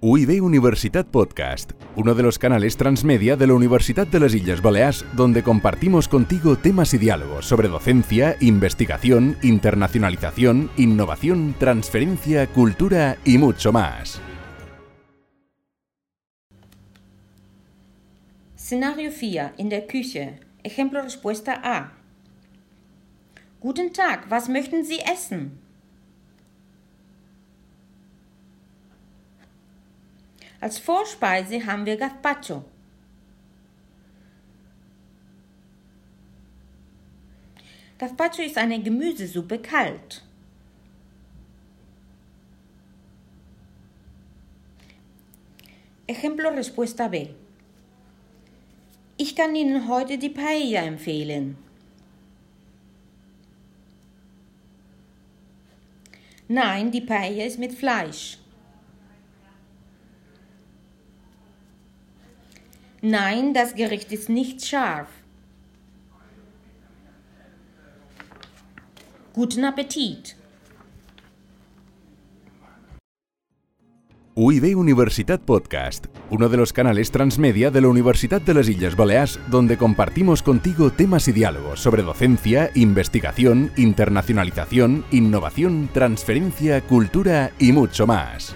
UIB Universitat Podcast, uno de los canales transmedia de la Universidad de las Islas Baleares, donde compartimos contigo temas y diálogos sobre docencia, investigación, internacionalización, innovación, transferencia, cultura y mucho más. Szenario 4 in der Küche. Ejemplo respuesta A. Guten Tag, was möchten Sie essen? Als Vorspeise haben wir Gazpacho. Gazpacho ist eine Gemüsesuppe kalt. Ejemplo Respuesta B. Ich kann Ihnen heute die Paella empfehlen. Nein, die Paella ist mit Fleisch. Nein, das Gericht ist nicht scharf. Guten Appetit. UIB Universitat Podcast, uno de los canales transmedia de la Universidad de las Islas Baleares, donde compartimos contigo temas y diálogos sobre docencia, investigación, internacionalización, innovación, transferencia, cultura y mucho más.